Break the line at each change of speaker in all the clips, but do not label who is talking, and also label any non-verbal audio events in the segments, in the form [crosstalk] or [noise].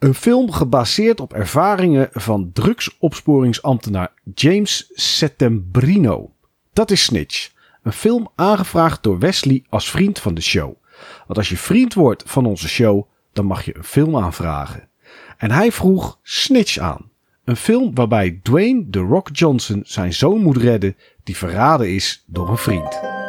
Een film gebaseerd op ervaringen van drugsopsporingsambtenaar James Settembrino. Dat is Snitch. Een film aangevraagd door Wesley als vriend van de show. Want als je vriend wordt van onze show, dan mag je een film aanvragen. En hij vroeg Snitch aan. Een film waarbij Dwayne The Rock Johnson zijn zoon moet redden die verraden is door een vriend.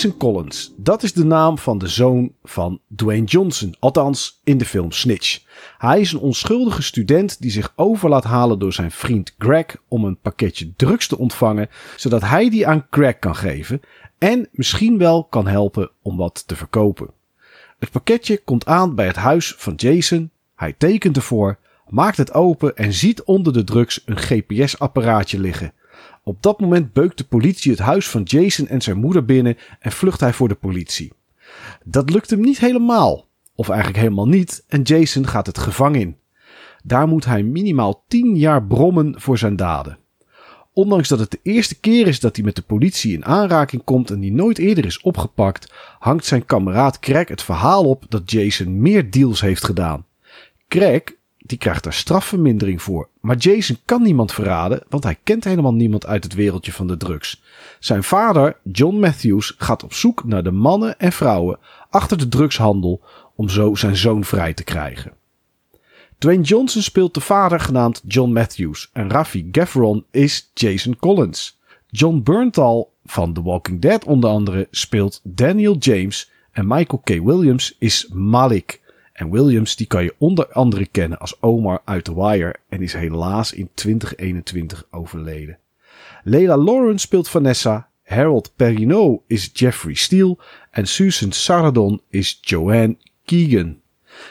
Jason Collins, dat is de naam van de zoon van Dwayne Johnson, althans in de film Snitch. Hij is een onschuldige student die zich over laat halen door zijn vriend Greg om een pakketje drugs te ontvangen, zodat hij die aan Greg kan geven en misschien wel kan helpen om wat te verkopen. Het pakketje komt aan bij het huis van Jason, hij tekent ervoor, maakt het open en ziet onder de drugs een GPS-apparaatje liggen. Op dat moment beukt de politie het huis van Jason en zijn moeder binnen en vlucht hij voor de politie. Dat lukt hem niet helemaal, of eigenlijk helemaal niet, en Jason gaat het gevangen in. Daar moet hij minimaal 10 jaar brommen voor zijn daden. Ondanks dat het de eerste keer is dat hij met de politie in aanraking komt en die nooit eerder is opgepakt, hangt zijn kameraad Craig het verhaal op dat Jason meer deals heeft gedaan. Craig die krijgt daar strafvermindering voor. Maar Jason kan niemand verraden, want hij kent helemaal niemand uit het wereldje van de drugs. Zijn vader, John Matthews, gaat op zoek naar de mannen en vrouwen achter de drugshandel om zo zijn zoon vrij te krijgen. Dwayne Johnson speelt de vader genaamd John Matthews en Raffi Gavron is Jason Collins. John Berntal van The Walking Dead onder andere speelt Daniel James en Michael K. Williams is Malik. En Williams die kan je onder andere kennen als Omar uit The Wire en is helaas in 2021 overleden. Leila Lawrence speelt Vanessa, Harold Perrineau is Jeffrey Steele en Susan Sarandon is Joanne Keegan.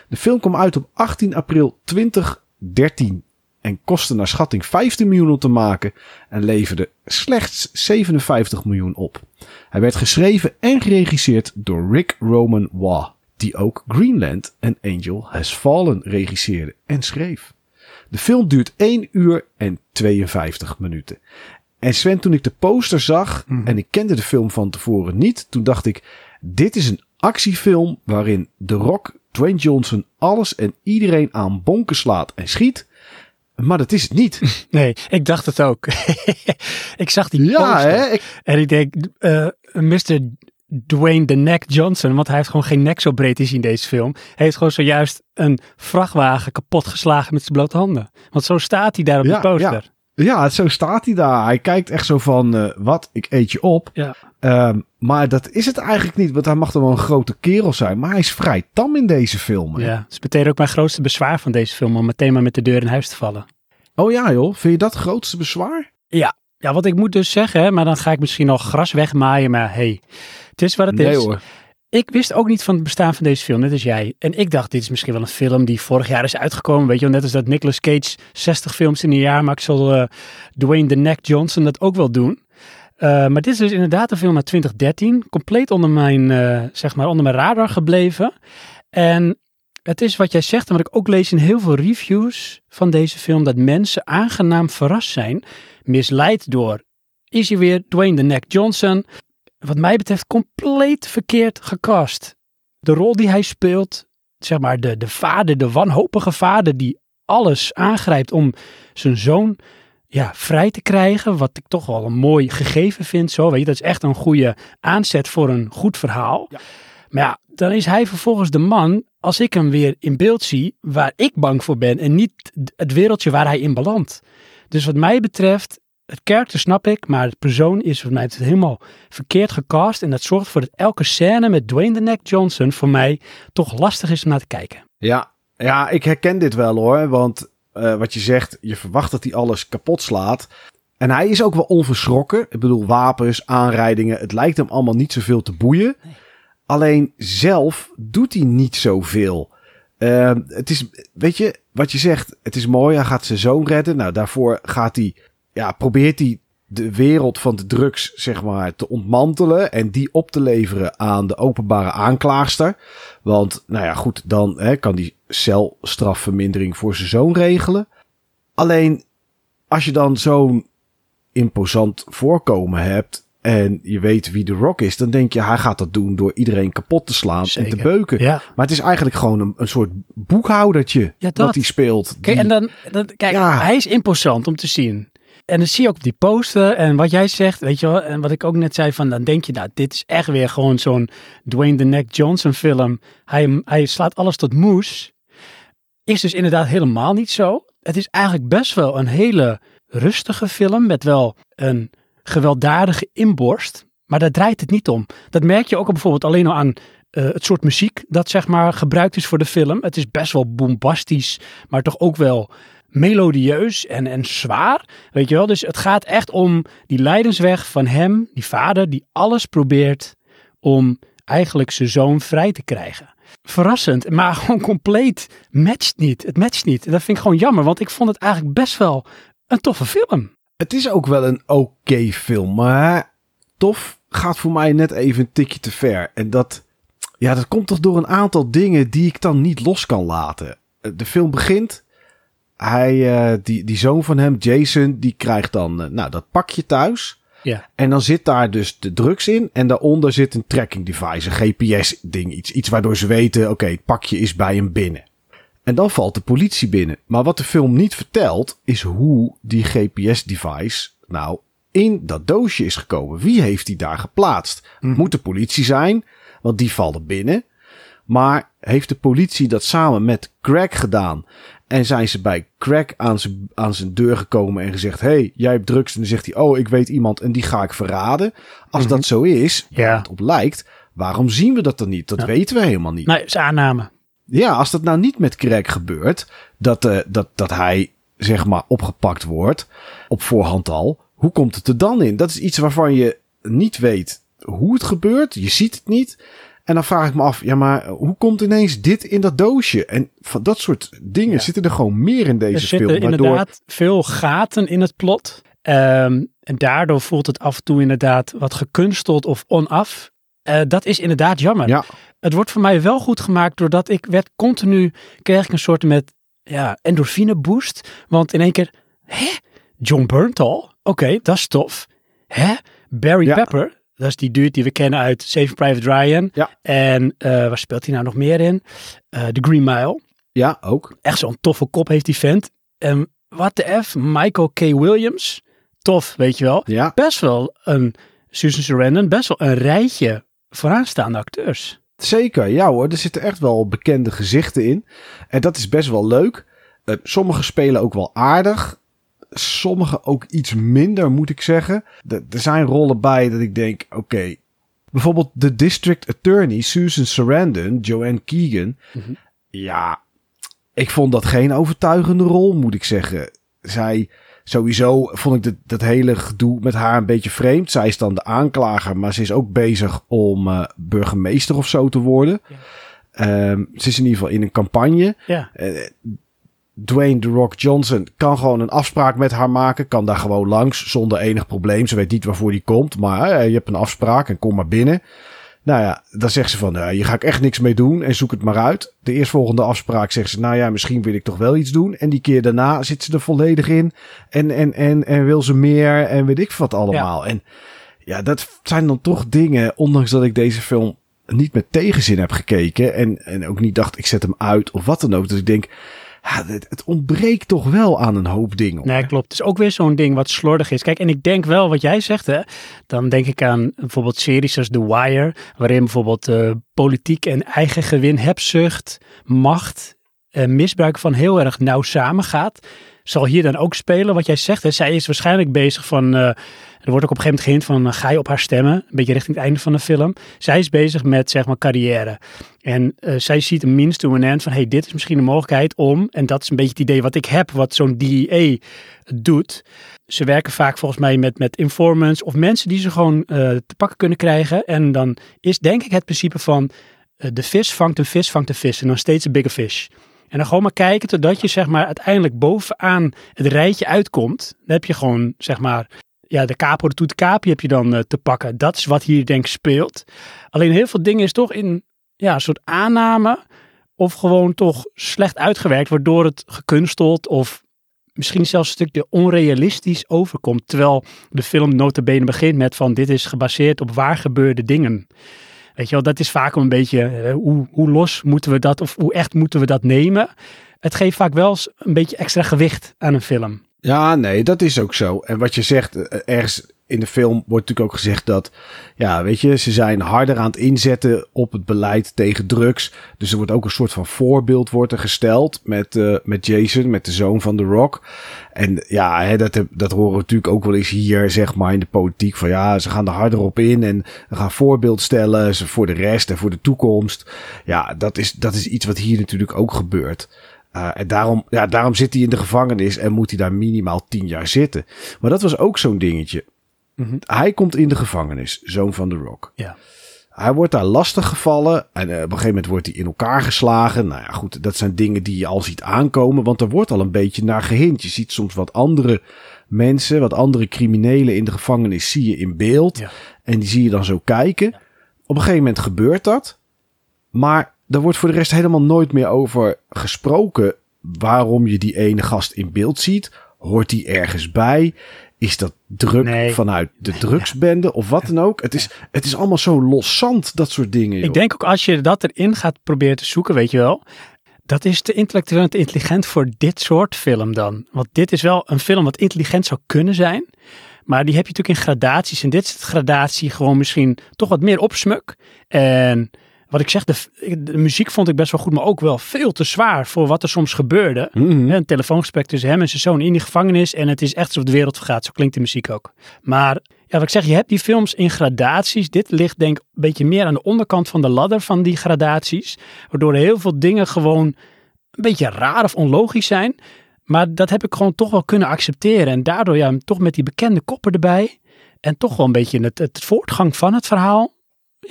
De film kwam uit op 18 april 2013 en kostte naar schatting 15 miljoen om te maken en leverde slechts 57 miljoen op. Hij werd geschreven en geregisseerd door Rick Roman Waugh die ook Greenland en Angel Has Fallen regisseerde en schreef. De film duurt 1 uur en 52 minuten. En Sven, toen ik de poster zag
Mhm.
en ik kende de film van tevoren niet, toen dacht ik, dit is een actiefilm waarin The Rock, Dwayne Johnson alles en iedereen aan bonken slaat en schiet. Maar dat is het niet. [laughs]
Nee, ik dacht het ook. [laughs] ik zag die
ja,
poster.
hè? Ik,
En ik denk, eh Mr. Dwayne The Neck Johnson, want hij heeft gewoon geen nek zo breed is in deze film. Hij heeft gewoon zojuist een vrachtwagen kapot geslagen met zijn blote handen. Want zo staat hij daar op
Ja,
de poster.
ja, zo staat hij daar. Hij kijkt echt zo van, eh, wat, ik eet je op.
Ja.
Ehm, maar dat is het eigenlijk niet, want hij mag dan wel een grote kerel zijn. Maar hij is vrij tam in deze film. hè?
Ja, dat is meteen ook mijn grootste bezwaar van deze film, om meteen maar met de deur in huis te vallen.
Oh ja joh, vind je dat het grootste bezwaar?
Ja, wat ik moet dus zeggen, maar dan ga ik misschien al gras wegmaaien, maar hey, het is wat het
nee
is.
hoor.
Ik wist ook niet van het bestaan van deze film, net als jij. En ik dacht, dit is misschien wel een film die vorig jaar is uitgekomen. Weet je, wel, net als dat Nicolas Cage 60 films in een jaar maakt, zal eh, Dwayne The Neck Johnson dat ook wel doen. Eh, maar dit is dus inderdaad een film uit 2013, compleet onder mijn, eh, zeg maar, onder mijn radar gebleven. En het is wat jij zegt en wat ik ook lees in heel veel reviews van deze film, dat mensen aangenaam verrast zijn, misleid door, is hij weer Dwayne The Neck Johnson, wat mij betreft compleet verkeerd gecast. De rol die hij speelt, zeg maar de, de vader, de wanhopige vader die alles aangrijpt om zijn zoon ja, vrij te krijgen, wat ik toch wel een mooi gegeven vind. Zo, weet je, dat is echt een goede aanzet voor een goed verhaal.
Ja.
Maar ja, dan is hij vervolgens de man, als ik hem weer in beeld zie, waar ik bang voor ben en niet het wereldje waar hij in belandt. Dus wat mij betreft, het karakter snap ik, maar de persoon is voor mij het helemaal verkeerd gecast. En dat zorgt ervoor dat elke scène met Dwayne The Neck Johnson voor mij toch lastig is om naar te kijken.
Ja, ja, ik herken dit wel hoor. Want eh, wat je zegt, je verwacht dat hij alles kapot slaat. En hij is ook wel onverschrokken. Ik bedoel, wapens, aanrijdingen. Het lijkt hem allemaal niet zoveel te boeien. Alleen zelf doet hij niet zoveel. Eh, het is, weet je, wat je zegt, het is mooi. Hij gaat zijn zoon redden. Nou, daarvoor gaat hij, ja, probeert hij de wereld van de drugs, zeg maar, te ontmantelen en die op te leveren aan de openbare aanklaagster. Want, nou ja, goed, dan hè, kan die celstrafvermindering voor zijn zoon regelen. Alleen, als je dan zo'n imposant voorkomen hebt en je weet wie de Rock is, dan denk je, hij gaat dat doen door iedereen kapot te slaan en te beuken.
Ja.
Maar het is eigenlijk gewoon een, een soort boekhoudertje
Ja, dat.
hij speelt.
Kijk,
Die-
en dan, dan, kijk,
Ja.
hij is imposant om te zien. En dan zie je ook op die poster en wat jij zegt, weet je wel, en wat ik ook net zei, van dan denk je, nou, dit is echt weer gewoon zo'n Dwayne The Neck Johnson film. Hij, hij slaat alles tot moes. Is dus inderdaad helemaal niet zo. Het is eigenlijk best wel een hele rustige film met wel een gewelddadige inborst. Maar daar draait het niet om. Dat merk je ook al bijvoorbeeld alleen al aan eh, het soort muziek dat zeg maar gebruikt is voor de film. Het is best wel bombastisch, maar toch ook wel melodieus en, en zwaar. Weet je wel? Dus het gaat echt om die lijdensweg van hem, die vader, die alles probeert om eigenlijk zijn zoon vrij te krijgen. Verrassend, maar [laughs] gewoon compleet matcht niet. Het matcht niet. Dat vind ik gewoon jammer, want ik vond het eigenlijk best wel een toffe film.
Het is ook wel een oké film, maar tof gaat voor mij net even een tikje te ver. En dat, ja, dat komt toch door een aantal dingen die ik dan niet los kan laten. Eh, De film begint. Hij, eh, die, die zoon van hem, Jason, die krijgt dan eh, nou, dat pakje thuis.
Ja.
En dan zit daar dus de drugs in. En daaronder zit een tracking device, een GPS-ding. Iets, iets waardoor ze weten, oké, het pakje is bij hem binnen. En dan valt de politie binnen. Maar wat de film niet vertelt, is hoe die GPS-device nou in dat doosje is gekomen. Wie heeft die daar geplaatst? Moet de politie zijn, want die vallen binnen. Maar heeft de politie dat samen met Craig gedaan? En zijn ze bij Craig aan zijn, aan zijn deur gekomen en gezegd: hey, jij hebt drugs. En dan zegt hij: Oh, ik weet iemand en die ga ik verraden. Als dat zo is, waar
Ja.
het op lijkt, waarom zien we dat dan niet? Dat
Ja.
weten we helemaal niet.
Nee, is aanname.
Ja, als dat nou niet met Craig gebeurt, dat, eh, dat, dat hij zeg maar opgepakt wordt op voorhand al, hoe komt het er dan in? Dat is iets waarvan je niet weet hoe het gebeurt. Je ziet het niet. En dan vraag ik me af, ja, maar hoe komt ineens dit in dat doosje? En van dat soort dingen
Ja.
zitten er gewoon meer in deze
Er
film.
zitten
waardoor-
inderdaad veel gaten in het plot. Ehm, en daardoor voelt het af en toe inderdaad wat gekunsteld of onaf. Eh, dat is inderdaad jammer.
Ja,
Het wordt voor mij wel goed gemaakt doordat ik werd continu, kreeg ik een soort met ja, endorfine boost. Want in één keer, hè? John Berntal? Oké, dat is tof. Hè? Barry
Ja.
Pepper? Dat is die dude die we kennen uit Saving Private Ryan.
Ja.
En eh, waar speelt hij nou nog meer in? Eh The Green Mile.
ja, ook.
Echt zo'n toffe kop heeft die vent. En wat de F, Michael K. Williams. Tof, weet je wel.
Ja,
Best wel een, Susan Sarandon, best wel een rijtje vooraanstaande acteurs.
Zeker, ja hoor. Er zitten echt wel bekende gezichten in. En dat is best wel leuk. Eh, sommige spelen ook wel aardig. Sommige ook iets minder, moet ik zeggen. Er zijn rollen bij dat ik denk, oké. Bijvoorbeeld de district attorney, Susan Sarandon, Joanne Keegan.
Mhm.
Ja, ik vond dat geen overtuigende rol, moet ik zeggen. Zij, sowieso vond ik dat, dat hele gedoe met haar een beetje vreemd. Zij is dan de aanklager, maar ze is ook bezig om eh, burgemeester of zo te worden.
Ja.
Ehm, ze is in ieder geval in een campagne.
Ja,
Eh, Dwayne The Rock Johnson kan gewoon een afspraak met haar maken. Kan daar gewoon langs zonder enig probleem. Ze weet niet waarvoor die komt. Maar eh, je hebt een afspraak en kom maar binnen. Nou ja, dan zegt ze van, nou, hier ga ik echt niks mee doen en zoek het maar uit. De eerstvolgende afspraak zegt ze, nou ja, misschien wil ik toch wel iets doen. En die keer daarna zit ze er volledig in en, en, en, en wil ze meer en weet ik wat allemaal. En ja, dat zijn dan toch dingen, ondanks dat ik deze film niet met tegenzin heb gekeken en, en ook niet dacht, ik zet hem uit of wat dan ook. Dat ik denk, ja, het, het ontbreekt toch wel aan een hoop dingen.
nee, klopt. Het is ook weer zo'n ding wat slordig is. Kijk, en ik denk wel wat jij zegt, hè. Dan denk ik aan bijvoorbeeld series als The Wire, waarin bijvoorbeeld eh, politiek en eigen gewin, hebzucht, macht, eh, misbruik van heel erg nauw samengaat. Zal hier dan ook spelen wat jij zegt. Hè? Zij is waarschijnlijk bezig van. eh, er wordt ook op een gegeven moment gehind van. eh, ga je op haar stemmen? Een beetje richting het einde van de film. Zij is bezig met zeg maar carrière. En eh, zij ziet een means to an end van. hey, dit is misschien een mogelijkheid om. En dat is een beetje het idee wat ik heb. Wat zo'n DEA doet. Ze werken vaak volgens mij met, met informants. Of mensen die ze gewoon te pakken kunnen krijgen. En dan is denk ik het principe van. de vis vangt een vis, vangt een vis. En dan steeds een bigger fish. En dan gewoon maar kijken totdat je zeg maar uiteindelijk bovenaan het rijtje uitkomt. Dan heb je gewoon zeg maar ja, de capo de toet heb je dan eh, te pakken. Dat is wat hier denk ik speelt. Alleen heel veel dingen is toch in ja, een soort aanname of gewoon toch slecht uitgewerkt, waardoor het gekunsteld of misschien zelfs een stukje onrealistisch overkomt. Terwijl de film notabene begint met van dit is gebaseerd op waar gebeurde dingen. Weet je wel, dat is vaak een beetje eh, hoe, hoe los moeten we dat of hoe echt moeten we dat nemen. Het geeft vaak wel een beetje extra gewicht aan een film.
Ja, nee, dat is ook zo. En wat je zegt, eh, ergens in de film wordt natuurlijk ook gezegd dat, ja, weet je, ze zijn harder aan het inzetten op het beleid tegen drugs. Dus er wordt ook een soort van voorbeeld wordt er gesteld met, uh, met Jason, met de zoon van The Rock. En ja, hè, dat, dat horen we natuurlijk ook wel eens hier, zeg maar, in de politiek. Van ja, ze gaan er harder op in en gaan voorbeeld stellen voor de rest en voor de toekomst. Ja, dat is, dat is iets wat hier natuurlijk ook gebeurt. Uh, en daarom, ja, daarom zit hij in de gevangenis en moet hij daar minimaal tien jaar zitten. Maar dat was ook zo'n dingetje. Mm -hmm. Hij komt in de gevangenis, zoon van The Rock.
Ja.
Hij wordt daar lastig gevallen en uh, op een gegeven moment wordt hij in elkaar geslagen. Nou ja, goed, dat zijn dingen die je al ziet aankomen, want er wordt al een beetje naar gehind. Je ziet soms wat andere mensen, wat andere criminelen in de gevangenis zie je in beeld.
Ja.
En die zie je dan zo kijken. Op een gegeven moment gebeurt dat. Maar er wordt voor de rest helemaal nooit meer over gesproken waarom je die ene gast in beeld ziet. Hoort die ergens bij? Is dat druk
Nee.
vanuit de [laughs] drugsbende of wat dan ook? Het is, het is allemaal zo loszand, dat soort dingen. joh.
Ik denk ook als je dat erin gaat proberen te zoeken, weet je wel. Dat is te intellectueel en te intelligent voor dit soort film dan. Want dit is wel een film wat intelligent zou kunnen zijn. Maar die heb je natuurlijk in gradaties. En dit is het gradatie gewoon misschien toch wat meer opsmuk. En wat ik zeg, de, de muziek vond ik best wel goed, maar ook wel veel te zwaar voor wat er soms gebeurde.
Mhm.
Een telefoongesprek tussen hem en zijn zoon in die gevangenis. En het is echt alsof de wereld vergaat. Zo klinkt de muziek ook. Maar ja, wat ik zeg, je hebt die films in gradaties. Dit ligt denk ik een beetje meer aan de onderkant van de ladder van die gradaties. Waardoor heel veel dingen gewoon een beetje raar of onlogisch zijn. Maar dat heb ik gewoon toch wel kunnen accepteren. En daardoor ja, toch met die bekende koppen erbij. En toch wel een beetje het, het voortgang van het verhaal.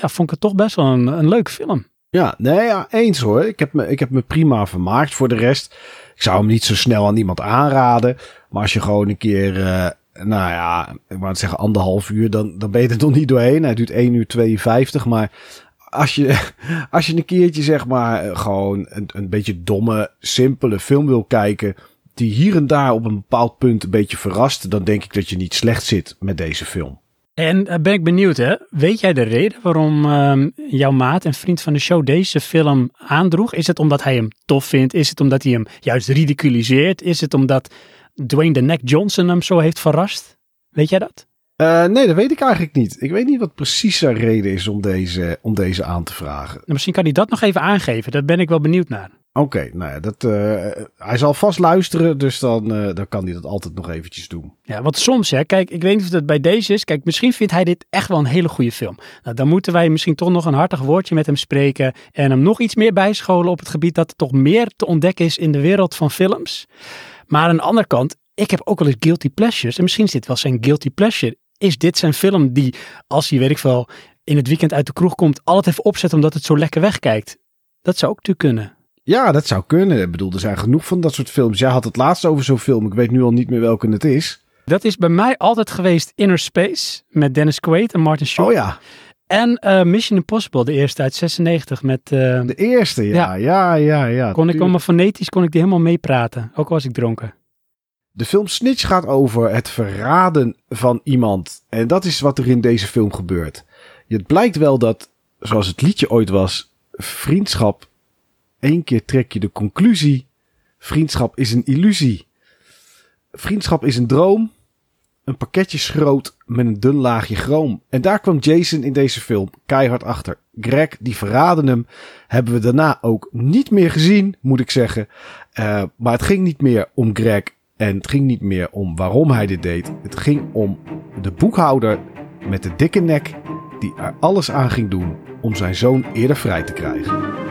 Ja, vond ik het toch best wel een, een leuke film.
Ja, nee, ja, eens hoor. Ik heb, me, ik heb me prima vermaakt. Voor de rest, ik zou hem niet zo snel aan iemand aanraden. Maar als je gewoon een keer, uh, nou ja, ik wou zeggen anderhalf uur, dan, dan ben je er nog niet doorheen. Hij duurt 1 uur 52, maar als je, [laughs] als je een keertje zeg maar gewoon een, een beetje domme, simpele film wil kijken, die hier en daar op een bepaald punt een beetje verrast, dan denk ik dat je niet slecht zit met deze film.
En uh, ben ik benieuwd, hè? Weet jij de reden waarom uh, jouw maat en vriend van de show deze film aandroeg? Is het omdat hij hem tof vindt? Is het omdat hij hem juist ridiculiseert? Is het omdat Dwayne The Neck Johnson hem zo heeft verrast? Weet jij dat?
Uh, nee, dat weet ik eigenlijk niet. Ik weet niet wat precies zijn reden is om deze, om deze aan te vragen.
Nou, misschien kan hij dat nog even aangeven. Daar ben ik wel benieuwd naar.
Oké, nou ja, dat, uh, hij zal vast luisteren, dus dan, uh, dan kan hij dat altijd nog eventjes doen.
Ja, want soms, hè, kijk, ik weet niet of dat bij deze is. Kijk, misschien vindt hij dit echt wel een hele goede film. Nou, dan moeten wij misschien toch nog een hartig woordje met hem spreken en hem nog iets meer bijscholen op het gebied dat er toch meer te ontdekken is in de wereld van films. Maar aan de andere kant, ik heb ook wel eens guilty pleasures en misschien is dit wel zijn guilty pleasure. Is dit zijn film die, als hij, weet ik wel, in het weekend uit de kroeg komt, altijd even opzet omdat het zo lekker wegkijkt? Dat zou ook natuurlijk kunnen.
Ja, dat zou kunnen. Ik bedoel, er zijn genoeg van dat soort films. Jij had het laatst over zo'n film. Ik weet nu al niet meer welke het is.
Dat is bij mij altijd geweest Inner Space met Dennis Quaid en Martin Short.
Oh ja.
En uh, Mission Impossible, de eerste uit 96 met... Uh,
de eerste, ja. Ja, ja, ja. ja
kon ik allemaal fonetisch kon ik die helemaal meepraten. Ook al was ik dronken.
De film Snitch gaat over het verraden van iemand. En dat is wat er in deze film gebeurt. Het blijkt wel dat, zoals het liedje ooit was, vriendschap Eén keer trek je de conclusie: vriendschap is een illusie. Vriendschap is een droom. Een pakketje schroot met een dun laagje chroom. En daar kwam Jason in deze film keihard achter. Greg, die verraden hem, hebben we daarna ook niet meer gezien, moet ik zeggen. Uh, maar het ging niet meer om Greg en het ging niet meer om waarom hij dit deed. Het ging om de boekhouder met de dikke nek die er alles aan ging doen om zijn zoon eerder vrij te krijgen.